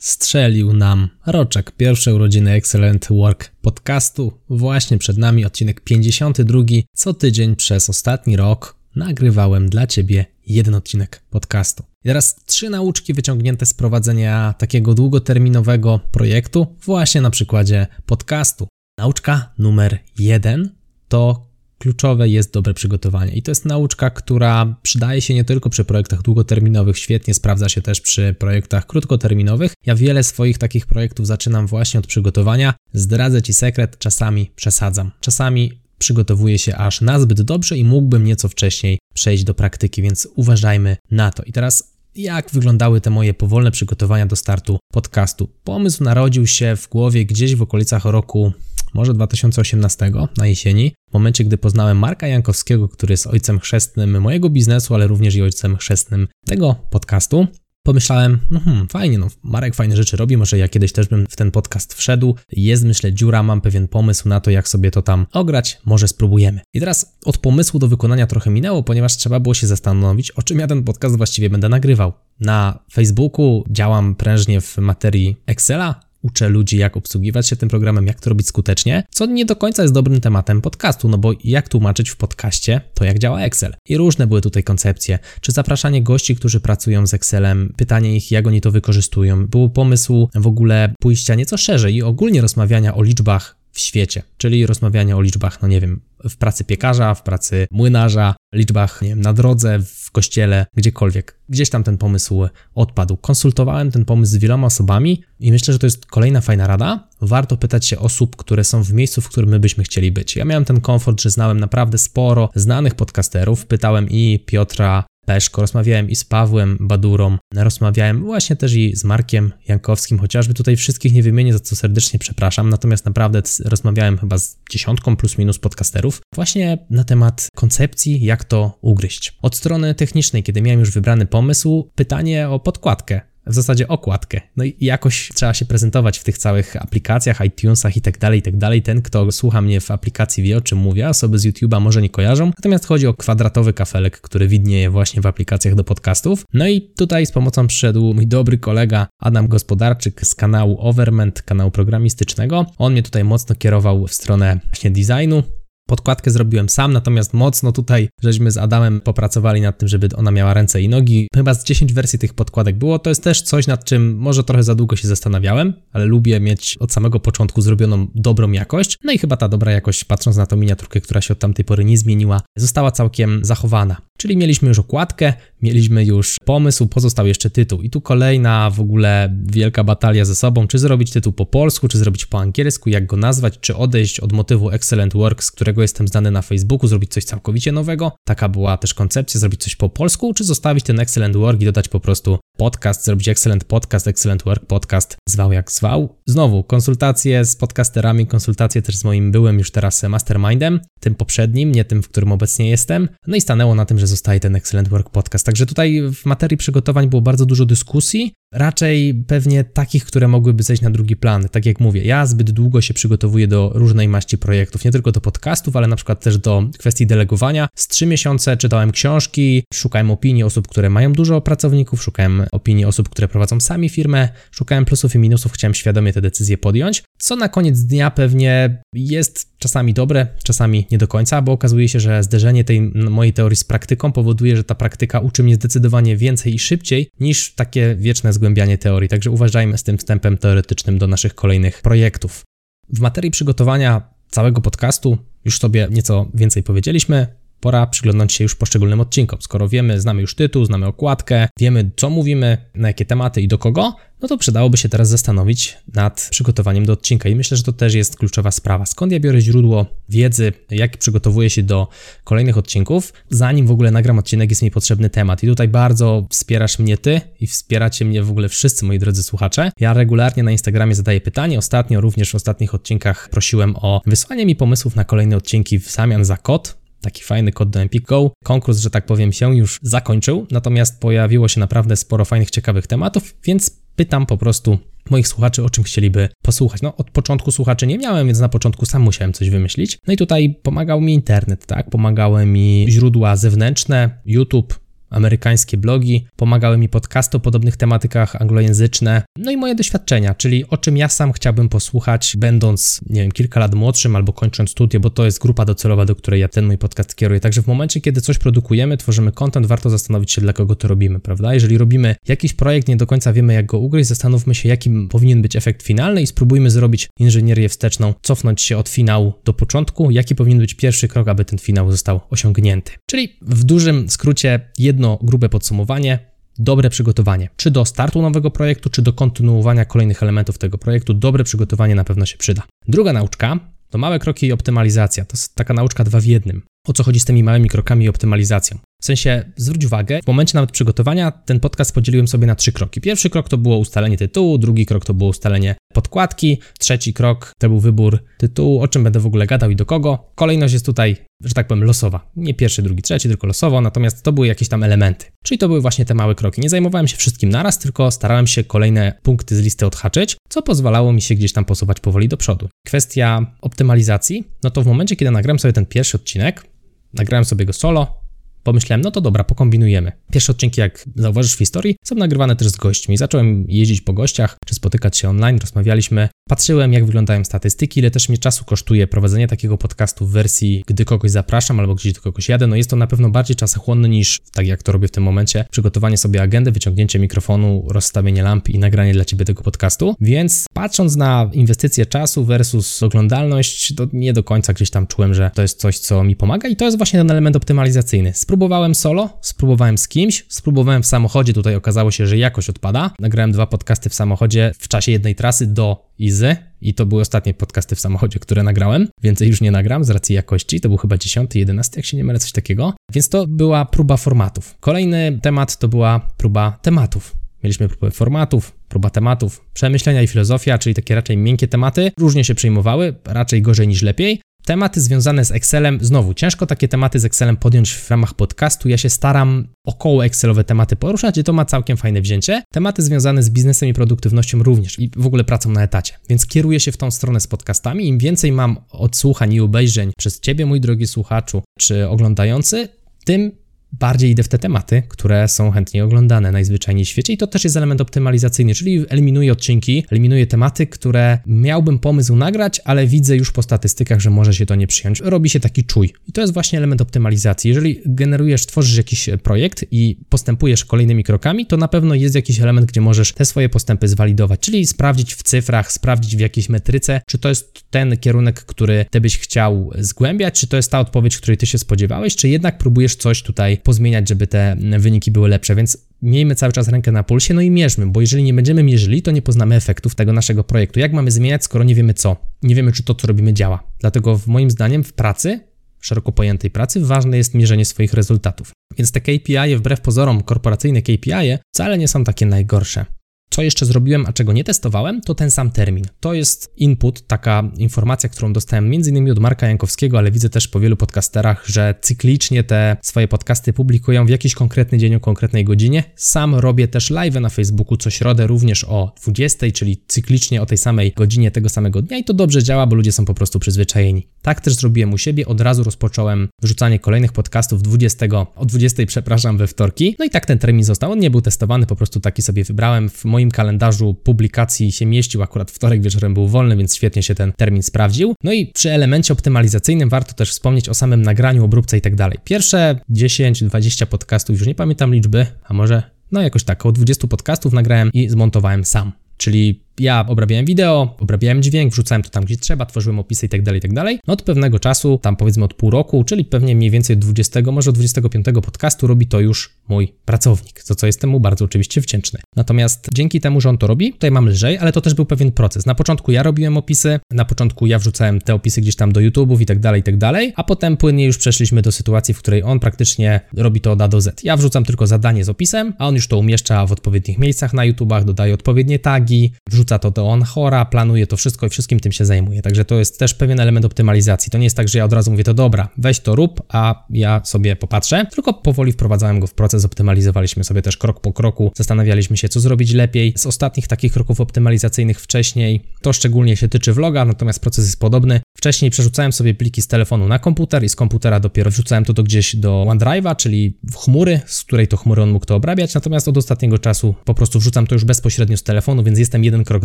strzelił nam roczek pierwszej urodziny Excellent Work podcastu. Właśnie przed nami odcinek 52. Co tydzień przez ostatni rok nagrywałem dla Ciebie jeden odcinek podcastu. I teraz trzy nauczki wyciągnięte z prowadzenia takiego długoterminowego projektu, właśnie na przykładzie podcastu. Nauczka numer jeden to kluczowe jest dobre przygotowanie. I to jest nauczka, która przydaje się nie tylko przy projektach długoterminowych, świetnie sprawdza się też przy projektach krótkoterminowych. Ja wiele swoich takich projektów zaczynam właśnie od przygotowania. Zdradzę Ci sekret, czasami przesadzam. Czasami przygotowuję się aż nazbyt dobrze i mógłbym nieco wcześniej przejść do praktyki, więc uważajmy na to. I teraz jak wyglądały te moje powolne przygotowania do startu podcastu. Pomysł narodził się w głowie gdzieś w okolicach roku może 2018 na jesieni, w momencie gdy poznałem Marka Jankowskiego, który jest ojcem chrzestnym mojego biznesu, ale również i ojcem chrzestnym tego podcastu pomyślałem, no hmm, fajnie, no Marek fajne rzeczy robi, może ja kiedyś też bym w ten podcast wszedł. Jest, myślę, dziura, mam pewien pomysł na to, jak sobie to tam ograć, może spróbujemy. I teraz od pomysłu do wykonania trochę minęło, ponieważ trzeba było się zastanowić, o czym ja ten podcast właściwie będę nagrywał. Na Facebooku działam prężnie w materii Excela, uczę ludzi, jak obsługiwać się tym programem, jak to robić skutecznie, co nie do końca jest dobrym tematem podcastu, no bo jak tłumaczyć w podcaście to, jak działa Excel. I różne były tutaj koncepcje, czy zapraszanie gości, którzy pracują z Excelem, pytanie ich, jak oni to wykorzystują. Był pomysł w ogóle pójścia nieco szerzej i ogólnie rozmawiania o liczbach w świecie, czyli rozmawianie o liczbach, no nie wiem, w pracy piekarza, w pracy młynarza, liczbach, nie wiem, na drodze, w kościele, gdziekolwiek. Gdzieś tam ten pomysł odpadł. Konsultowałem ten pomysł z wieloma osobami i myślę, że to jest kolejna fajna rada. Warto pytać się osób, które są w miejscu, w którym my byśmy chcieli być. Ja miałem ten komfort, że znałem naprawdę sporo znanych podcasterów. Pytałem i Piotra Peszko, rozmawiałem i z Pawłem Badurą, rozmawiałem właśnie też i z Markiem Jankowskim, chociażby tutaj wszystkich nie wymienię, za co serdecznie przepraszam, natomiast naprawdę rozmawiałem chyba z dziesiątką plus minus podcasterów właśnie na temat koncepcji, jak to ugryźć. Od strony technicznej, kiedy miałem już wybrany pomysł, pytanie o podkładkę w zasadzie okładkę. No i jakoś trzeba się prezentować w tych całych aplikacjach, iTunesach i tak dalej, i tak dalej. Ten, kto słucha mnie w aplikacji wie o czym mówię, osoby z YouTube'a może nie kojarzą. Natomiast chodzi o kwadratowy kafelek, który widnieje właśnie w aplikacjach do podcastów. No i tutaj z pomocą przyszedł mój dobry kolega Adam Gospodarczyk z kanału Overment, kanału programistycznego. On mnie tutaj mocno kierował w stronę właśnie designu, Podkładkę zrobiłem sam, natomiast mocno tutaj żeśmy z Adamem popracowali nad tym, żeby ona miała ręce i nogi. Chyba z 10 wersji tych podkładek było. To jest też coś, nad czym może trochę za długo się zastanawiałem, ale lubię mieć od samego początku zrobioną dobrą jakość. No i chyba ta dobra jakość, patrząc na tą miniaturkę, która się od tamtej pory nie zmieniła, została całkiem zachowana. Czyli mieliśmy już okładkę, mieliśmy już pomysł, pozostał jeszcze tytuł. I tu kolejna w ogóle wielka batalia ze sobą, czy zrobić tytuł po polsku, czy zrobić po angielsku, jak go nazwać, czy odejść od motywu Excellent Work, z którego jestem znany na Facebooku, zrobić coś całkowicie nowego. Taka była też koncepcja, zrobić coś po polsku, czy zostawić ten Excellent Work i dodać po prostu podcast, zrobić Excellent Podcast, Excellent Work Podcast, zwał jak zwał. Znowu, konsultacje z podcasterami, konsultacje też z moim byłym już teraz mastermindem, tym poprzednim, nie tym, w którym obecnie jestem. No i stanęło na tym, że zostaje ten Excellent Work Podcast. Także tutaj w materii przygotowań było bardzo dużo dyskusji, raczej pewnie takich, które mogłyby zejść na drugi plan. Tak jak mówię, ja zbyt długo się przygotowuję do różnej maści projektów, nie tylko do podcastów, ale na przykład też do kwestii delegowania. Z trzy miesiące czytałem książki, szukałem opinii osób, które mają dużo pracowników, szukałem opinii osób, które prowadzą sami firmę, szukałem plusów i minusów, chciałem świadomie te decyzje podjąć, co na koniec dnia pewnie jest czasami dobre, czasami nie do końca, bo okazuje się, że zderzenie tej mojej teorii z praktyką powoduje, że ta praktyka uczy mnie zdecydowanie więcej i szybciej niż takie wieczne zgłębianie teorii. Także uważajmy z tym wstępem teoretycznym do naszych kolejnych projektów. W materii przygotowania całego podcastu już sobie nieco więcej powiedzieliśmy. Pora przyglądnąć się już poszczególnym odcinkom. Skoro wiemy, znamy już tytuł, znamy okładkę, wiemy co mówimy, na jakie tematy i do kogo, no to przydałoby się teraz zastanowić nad przygotowaniem do odcinka. I myślę, że to też jest kluczowa sprawa. Skąd ja biorę źródło wiedzy, jak przygotowuję się do kolejnych odcinków, zanim w ogóle nagram odcinek, jest mi potrzebny temat. I tutaj bardzo wspierasz mnie ty i wspieracie mnie w ogóle wszyscy moi drodzy słuchacze. Ja regularnie na Instagramie zadaję pytanie. Ostatnio, również w ostatnich odcinkach prosiłem o wysłanie mi pomysłów na kolejne odcinki w zamian za kod taki fajny kod do Empik Go. Konkurs, że tak powiem, się już zakończył, natomiast pojawiło się naprawdę sporo fajnych, ciekawych tematów, więc pytam po prostu moich słuchaczy, o czym chcieliby posłuchać. No, od początku słuchaczy nie miałem, więc na początku sam musiałem coś wymyślić. No i tutaj pomagał mi internet, tak? Pomagały mi źródła zewnętrzne, YouTube, amerykańskie blogi, pomagały mi podcasty o podobnych tematykach anglojęzyczne, no i moje doświadczenia, czyli o czym ja sam chciałbym posłuchać, będąc, nie wiem, kilka lat młodszym albo kończąc studia, bo to jest grupa docelowa, do której ja ten mój podcast kieruję. Także w momencie, kiedy coś produkujemy, tworzymy content, warto zastanowić się, dla kogo to robimy, prawda? Jeżeli robimy jakiś projekt, nie do końca wiemy, jak go ugryźć, zastanówmy się, jakim powinien być efekt finalny i spróbujmy zrobić inżynierię wsteczną, cofnąć się od finału do początku, jaki powinien być pierwszy krok, aby ten finał został osiągnięty. Czyli w dużym skrócie, jedno jedno grube podsumowanie, dobre przygotowanie. Czy do startu nowego projektu, czy do kontynuowania kolejnych elementów tego projektu, dobre przygotowanie na pewno się przyda. Druga nauczka to małe kroki i optymalizacja. To jest taka nauczka dwa w jednym. O co chodzi z tymi małymi krokami i optymalizacją? W sensie, zwróć uwagę, w momencie nawet przygotowania ten podcast podzieliłem sobie na trzy kroki. Pierwszy krok to było ustalenie tytułu, drugi krok to było ustalenie podkładki, trzeci krok to był wybór tytułu, o czym będę w ogóle gadał i do kogo. Kolejność jest tutaj, że tak powiem, losowa. Nie pierwszy, drugi, trzeci, tylko losowo, natomiast to były jakieś tam elementy. Czyli to były właśnie te małe kroki. Nie zajmowałem się wszystkim naraz, tylko starałem się kolejne punkty z listy odhaczyć, co pozwalało mi się gdzieś tam posuwać powoli do przodu. Kwestia optymalizacji, no to w momencie, kiedy nagrałem sobie ten pierwszy odcinek, nagrałem sobie go solo, Pomyślałem, no to dobra, pokombinujemy. Pierwsze odcinki, jak zauważysz w historii, są nagrywane też z gośćmi. Zacząłem jeździć po gościach, czy spotykać się online, rozmawialiśmy. Patrzyłem, jak wyglądają statystyki, ile też mnie czasu kosztuje prowadzenie takiego podcastu w wersji, gdy kogoś zapraszam albo gdzieś do kogoś jadę. No jest to na pewno bardziej czasochłonne niż, tak jak to robię w tym momencie, przygotowanie sobie agendy, wyciągnięcie mikrofonu, rozstawienie lamp i nagranie dla Ciebie tego podcastu. Więc patrząc na inwestycje czasu versus oglądalność, to nie do końca gdzieś tam czułem, że to jest coś, co mi pomaga i to jest właśnie ten element optymalizacyjny. Spróbowałem solo, spróbowałem z kimś, spróbowałem w samochodzie, tutaj okazało się, że jakość odpada. Nagrałem dwa podcasty w samochodzie w czasie jednej trasy do Izy i to były ostatnie podcasty w samochodzie, które nagrałem. Więcej już nie nagram z racji jakości, to był chyba 10, 11, jak się nie mylę, coś takiego. Więc to była próba formatów. Kolejny temat to była próba tematów. Mieliśmy próbę formatów, próba tematów, przemyślenia i filozofia, czyli takie raczej miękkie tematy, różnie się przyjmowały, raczej gorzej niż lepiej. Tematy związane z Excelem, znowu ciężko takie tematy z Excelem podjąć w ramach podcastu. Ja się staram około Excelowe tematy poruszać i to ma całkiem fajne wzięcie. Tematy związane z biznesem i produktywnością również i w ogóle pracą na etacie. Więc kieruję się w tą stronę z podcastami. Im więcej mam odsłuchań i obejrzeń przez Ciebie, mój drogi słuchaczu, czy oglądający, tym bardziej idę w te tematy, które są chętnie oglądane najzwyczajniej w świecie i to też jest element optymalizacyjny, czyli eliminuję odcinki, eliminuję tematy, które miałbym pomysł nagrać, ale widzę już po statystykach, że może się to nie przyjąć. Robi się taki czuj. I to jest właśnie element optymalizacji. Jeżeli generujesz, tworzysz jakiś projekt i postępujesz kolejnymi krokami, to na pewno jest jakiś element, gdzie możesz te swoje postępy zwalidować, czyli sprawdzić w cyfrach, sprawdzić w jakiejś metryce, czy to jest ten kierunek, który ty byś chciał zgłębiać, czy to jest ta odpowiedź, której ty się spodziewałeś, czy jednak próbujesz coś tutaj pozmieniać, żeby te wyniki były lepsze, więc miejmy cały czas rękę na pulsie, no i mierzmy, bo jeżeli nie będziemy mierzyli, to nie poznamy efektów tego naszego projektu. Jak mamy zmieniać, skoro nie wiemy co? Nie wiemy, czy to, co robimy, działa. Dlatego w moim zdaniem w pracy, szeroko pojętej pracy, ważne jest mierzenie swoich rezultatów. Więc te KPI, wbrew pozorom, korporacyjne KPI, wcale nie są takie najgorsze. Co jeszcze zrobiłem, a czego nie testowałem, to ten sam termin. To jest input, taka informacja, którą dostałem m.in. od Marka Jankowskiego, ale widzę też po wielu podcasterach, że cyklicznie te swoje podcasty publikują w jakiś konkretny dzień o konkretnej godzinie. Sam robię też live na Facebooku co środę również o 20, czyli cyklicznie o tej samej godzinie tego samego dnia i to dobrze działa, bo ludzie są po prostu przyzwyczajeni. Tak też zrobiłem u siebie, od razu rozpocząłem wrzucanie kolejnych podcastów 20, o 20, przepraszam, we wtorki. No i tak ten termin został. On nie był testowany, po prostu taki sobie wybrałem w moim moim kalendarzu publikacji się mieścił, akurat wtorek wieczorem był wolny, więc świetnie się ten termin sprawdził. No i przy elemencie optymalizacyjnym warto też wspomnieć o samym nagraniu, obróbce i tak dalej. Pierwsze 10-20 podcastów, już nie pamiętam liczby, a może no jakoś tak, około 20 podcastów nagrałem i zmontowałem sam. Czyli ja obrabiałem wideo, obrabiałem dźwięk, wrzucałem to tam, gdzie trzeba, tworzyłem opisy itd., itd. No od pewnego czasu, tam powiedzmy od pół roku, czyli pewnie mniej więcej 20, może 25 podcastu robi to już mój pracownik, za co jestem mu bardzo oczywiście wdzięczny. Natomiast dzięki temu, że on to robi, tutaj mam lżej, ale to też był pewien proces. Na początku ja robiłem opisy, na początku ja wrzucałem te opisy gdzieś tam do YouTube'ów i tak dalej, i tak dalej, a potem płynnie już przeszliśmy do sytuacji, w której on praktycznie robi to od A do Z. Ja wrzucam tylko zadanie z opisem, a on już to umieszcza w odpowiednich miejscach na YouTubach, dodaje odpowiednie tagi, wrzuca to do Onhora, planuje to wszystko i wszystkim tym się zajmuje. Także to jest też pewien element optymalizacji. To nie jest tak, że ja od razu mówię to dobra, weź to rób, a ja sobie popatrzę, tylko powoli wprowadzałem go w proces, optymalizowaliśmy sobie też krok po kroku, zastanawialiśmy się, co zrobić lepiej. Z ostatnich takich kroków optymalizacyjnych wcześniej, to szczególnie się tyczy vloga, natomiast proces jest podobny. Wcześniej przerzucałem sobie pliki z telefonu na komputer i z komputera dopiero wrzucałem to do gdzieś do OneDrive'a, czyli w chmury, z której to chmury on mógł to obrabiać, natomiast od ostatniego czasu po prostu wrzucam to już bezpośrednio z telefonu, więc jestem jeden krok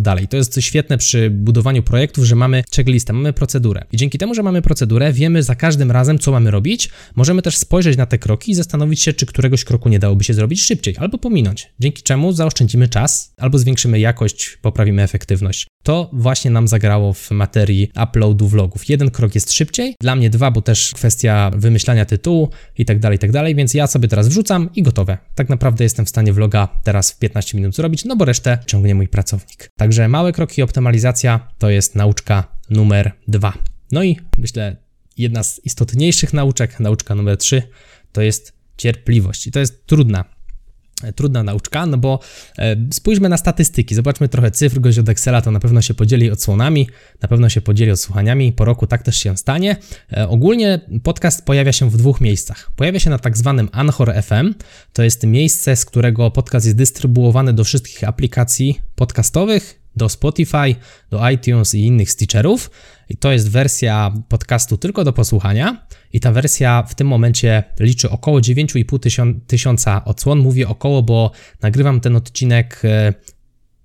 dalej. To jest świetne przy budowaniu projektów, że mamy checklistę, mamy procedurę. I dzięki temu, że mamy procedurę, wiemy za każdym razem, co mamy robić. Możemy też spojrzeć na te kroki i zastanowić się, czy któregoś kroku nie dałoby się zrobić szybciej albo pominąć. Dzięki czemu zaoszczędzimy czas albo zwiększymy jakość, poprawimy efektywność. To właśnie nam zagrało w materii uploadu vlogów. Jeden krok jest szybciej, dla mnie dwa, bo też kwestia wymyślania tytułu i tak dalej, i tak dalej, więc ja sobie teraz wrzucam i gotowe. Tak naprawdę jestem w stanie vloga teraz w 15 minut zrobić, no bo resztę ciągnie mój pracownik. Także małe kroki optymalizacja to jest nauczka numer dwa. No i myślę, jedna z istotniejszych nauczek, nauczka numer trzy, to jest cierpliwość. I to jest trudna trudna nauczka, no bo e, spójrzmy na statystyki, zobaczmy trochę cyfr, gość od Excela to na pewno się podzieli odsłonami, na pewno się podzieli odsłuchaniami, po roku tak też się stanie. E, ogólnie podcast pojawia się w dwóch miejscach. Pojawia się na tak zwanym Anchor FM, to jest miejsce, z którego podcast jest dystrybuowany do wszystkich aplikacji podcastowych, do Spotify, do iTunes i innych stitcherów. I to jest wersja podcastu tylko do posłuchania. I ta wersja w tym momencie liczy około 9,5 tysiąca odsłon. Mówię około, bo nagrywam ten odcinek e,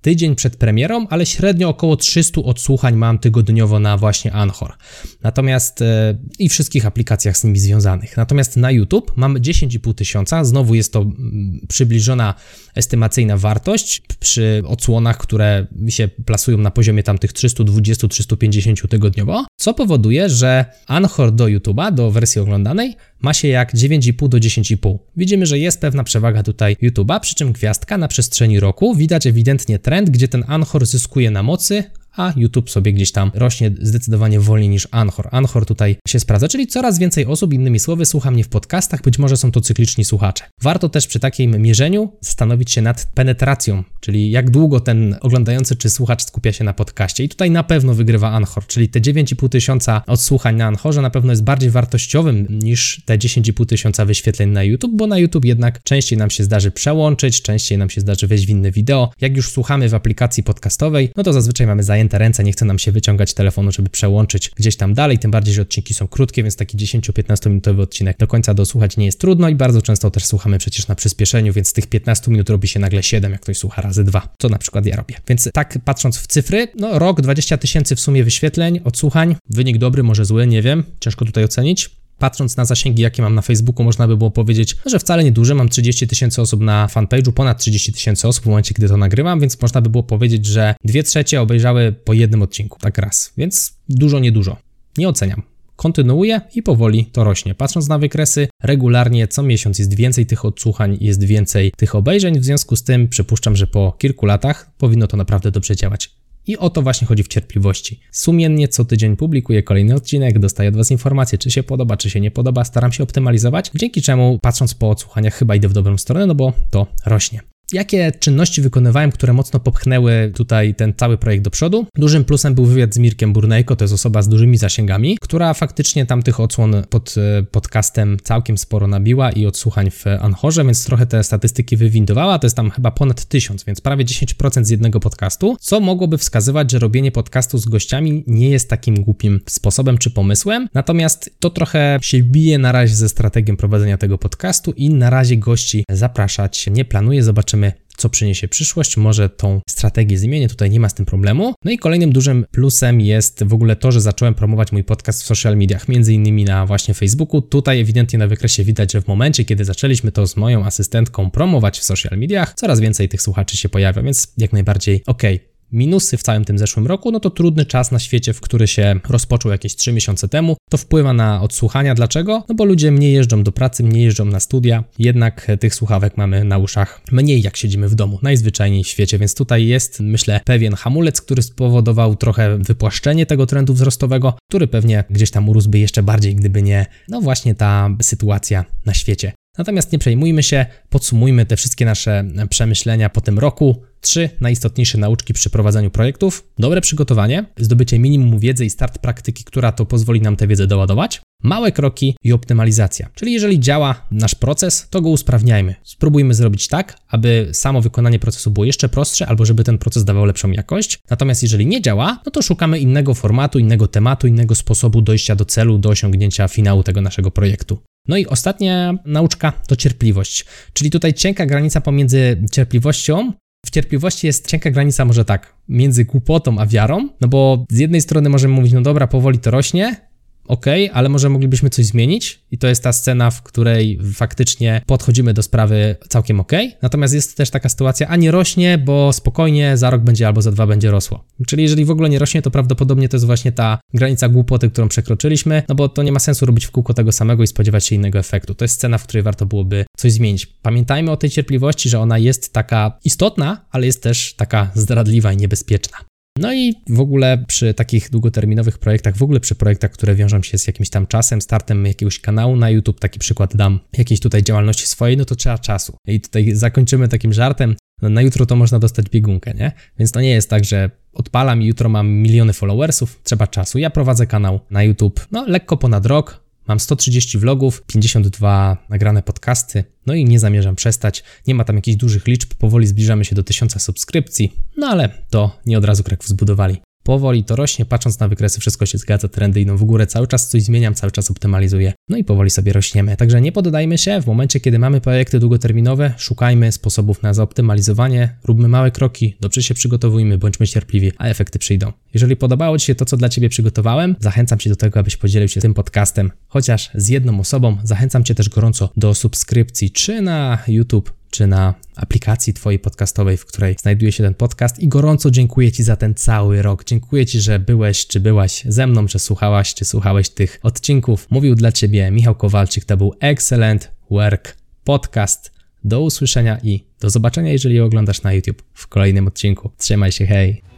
tydzień przed premierą, ale średnio około 300 odsłuchań mam tygodniowo na właśnie Anchor. Natomiast e, i wszystkich aplikacjach z nimi związanych. Natomiast na YouTube mam 10,5 tysiąca. Znowu jest to mm, przybliżona estymacyjna wartość przy odsłonach, które się plasują na poziomie tam tych 320-350 tygodniowo, co powoduje, że Anchor do YouTube'a, do wersji oglądanej, ma się jak 9,5 do 10,5. Widzimy, że jest pewna przewaga tutaj YouTube'a, przy czym gwiazdka na przestrzeni roku widać ewidentnie trend, gdzie ten Anchor zyskuje na mocy, a YouTube sobie gdzieś tam rośnie zdecydowanie wolniej niż Anchor. Anchor tutaj się sprawdza, czyli coraz więcej osób, innymi słowy, słucha mnie w podcastach, być może są to cykliczni słuchacze. Warto też przy takim mierzeniu zastanowić się nad penetracją, czyli jak długo ten oglądający czy słuchacz skupia się na podcaście. I tutaj na pewno wygrywa Anchor, czyli te 9,5 tysiąca odsłuchań na Anchorze na pewno jest bardziej wartościowym niż te 10,5 tysiąca wyświetleń na YouTube, bo na YouTube jednak częściej nam się zdarzy przełączyć, częściej nam się zdarzy wejść w inne wideo. Jak już słuchamy w aplikacji podcastowej, no to zazwyczaj mamy zajęte zajęte ręce, nie chce nam się wyciągać telefonu, żeby przełączyć gdzieś tam dalej, tym bardziej, że odcinki są krótkie, więc taki 10-15 minutowy odcinek do końca dosłuchać nie jest trudno i bardzo często też słuchamy przecież na przyspieszeniu, więc z tych 15 minut robi się nagle 7, jak ktoś słucha razy 2, co na przykład ja robię. Więc tak patrząc w cyfry, no rok, 20 tysięcy w sumie wyświetleń, odsłuchań, wynik dobry, może zły, nie wiem, ciężko tutaj ocenić patrząc na zasięgi, jakie mam na Facebooku, można by było powiedzieć, że wcale nie duże. Mam 30 tysięcy osób na fanpage'u, ponad 30 tysięcy osób w momencie, kiedy to nagrywam, więc można by było powiedzieć, że dwie trzecie obejrzały po jednym odcinku, tak raz. Więc dużo, niedużo. Nie oceniam. Kontynuuję i powoli to rośnie. Patrząc na wykresy, regularnie co miesiąc jest więcej tych odsłuchań, jest więcej tych obejrzeń. W związku z tym przypuszczam, że po kilku latach powinno to naprawdę dobrze działać. I o to właśnie chodzi w cierpliwości. Sumiennie co tydzień publikuję kolejny odcinek, dostaję od Was informacje, czy się podoba, czy się nie podoba, staram się optymalizować, dzięki czemu patrząc po odsłuchaniach chyba idę w dobrą stronę, no bo to rośnie. Jakie czynności wykonywałem, które mocno popchnęły tutaj ten cały projekt do przodu? Dużym plusem był wywiad z Mirkiem Burnejko, to jest osoba z dużymi zasięgami, która faktycznie tam tych odsłon pod e, podcastem całkiem sporo nabiła i odsłuchań w Anchorze, więc trochę te statystyki wywindowała, to jest tam chyba ponad tysiąc, więc prawie 10% z jednego podcastu, co mogłoby wskazywać, że robienie podcastu z gościami nie jest takim głupim sposobem czy pomysłem, natomiast to trochę się bije na razie ze strategią prowadzenia tego podcastu i na razie gości zapraszać nie planuję, zobaczymy co przyniesie przyszłość. Może tą strategię zmienię, tutaj nie ma z tym problemu. No i kolejnym dużym plusem jest w ogóle to, że zacząłem promować mój podcast w social mediach, między innymi na właśnie Facebooku. Tutaj ewidentnie na wykresie widać, że w momencie, kiedy zaczęliśmy to z moją asystentką promować w social mediach, coraz więcej tych słuchaczy się pojawia, więc jak najbardziej ok minusy w całym tym zeszłym roku, no to trudny czas na świecie, w który się rozpoczął jakieś 3 miesiące temu. To wpływa na odsłuchania. Dlaczego? No bo ludzie mniej jeżdżą do pracy, mniej jeżdżą na studia, jednak tych słuchawek mamy na uszach mniej jak siedzimy w domu, najzwyczajniej w świecie, więc tutaj jest, myślę, pewien hamulec, który spowodował trochę wypłaszczenie tego trendu wzrostowego, który pewnie gdzieś tam urósłby jeszcze bardziej, gdyby nie, no właśnie ta sytuacja na świecie. Natomiast nie przejmujmy się, podsumujmy te wszystkie nasze przemyślenia po tym roku. Trzy najistotniejsze nauczki przy prowadzeniu projektów: dobre przygotowanie, zdobycie minimum wiedzy i start praktyki, która to pozwoli nam tę wiedzę doładować. Małe kroki i optymalizacja. Czyli jeżeli działa nasz proces, to go usprawniajmy. Spróbujmy zrobić tak, aby samo wykonanie procesu było jeszcze prostsze, albo żeby ten proces dawał lepszą jakość. Natomiast jeżeli nie działa, no to szukamy innego formatu, innego tematu, innego sposobu dojścia do celu, do osiągnięcia finału tego naszego projektu. No i ostatnia nauczka to cierpliwość. Czyli tutaj cienka granica pomiędzy cierpliwością w cierpliwości jest cienka granica, może tak, między głupotą a wiarą, no bo z jednej strony możemy mówić, no dobra, powoli to rośnie, ok, ale może moglibyśmy coś zmienić i to jest ta scena, w której faktycznie podchodzimy do sprawy całkiem ok. Natomiast jest też taka sytuacja, a nie rośnie, bo spokojnie za rok będzie albo za dwa będzie rosło. Czyli jeżeli w ogóle nie rośnie, to prawdopodobnie to jest właśnie ta granica głupoty, którą przekroczyliśmy, no bo to nie ma sensu robić w kółko tego samego i spodziewać się innego efektu. To jest scena, w której warto byłoby coś zmienić. Pamiętajmy o tej cierpliwości, że ona jest taka istotna, ale jest też taka zdradliwa i niebezpieczna. No i w ogóle przy takich długoterminowych projektach, w ogóle przy projektach, które wiążą się z jakimś tam czasem, startem jakiegoś kanału na YouTube, taki przykład dam, jakiejś tutaj działalności swojej, no to trzeba czasu. I tutaj zakończymy takim żartem, no na jutro to można dostać biegunkę, nie? Więc to nie jest tak, że odpalam i jutro mam miliony followersów, trzeba czasu. Ja prowadzę kanał na YouTube, no lekko ponad rok, Mam 130 vlogów, 52 nagrane podcasty, no i nie zamierzam przestać. Nie ma tam jakichś dużych liczb, powoli zbliżamy się do 1000 subskrypcji, no ale to nie od razu Kraków zbudowali. Powoli to rośnie, patrząc na wykresy, wszystko się zgadza, trendy idą w górę, cały czas coś zmieniam, cały czas optymalizuję, no i powoli sobie rośniemy. Także nie poddajmy się, w momencie, kiedy mamy projekty długoterminowe, szukajmy sposobów na zaoptymalizowanie, róbmy małe kroki, dobrze się przygotowujmy, bądźmy cierpliwi, a efekty przyjdą. Jeżeli podobało Ci się to, co dla Ciebie przygotowałem, zachęcam Cię do tego, abyś podzielił się tym podcastem, chociaż z jedną osobą. Zachęcam Cię też gorąco do subskrypcji, czy na YouTube, czy na aplikacji Twojej podcastowej, w której znajduje się ten podcast. I gorąco dziękuję Ci za ten cały rok. Dziękuję Ci, że byłeś czy byłaś ze mną, że słuchałaś czy słuchałeś tych odcinków. Mówił dla Ciebie Michał Kowalczyk. To był Excellent Work Podcast. Do usłyszenia i do zobaczenia, jeżeli oglądasz na YouTube w kolejnym odcinku. Trzymaj się, hej!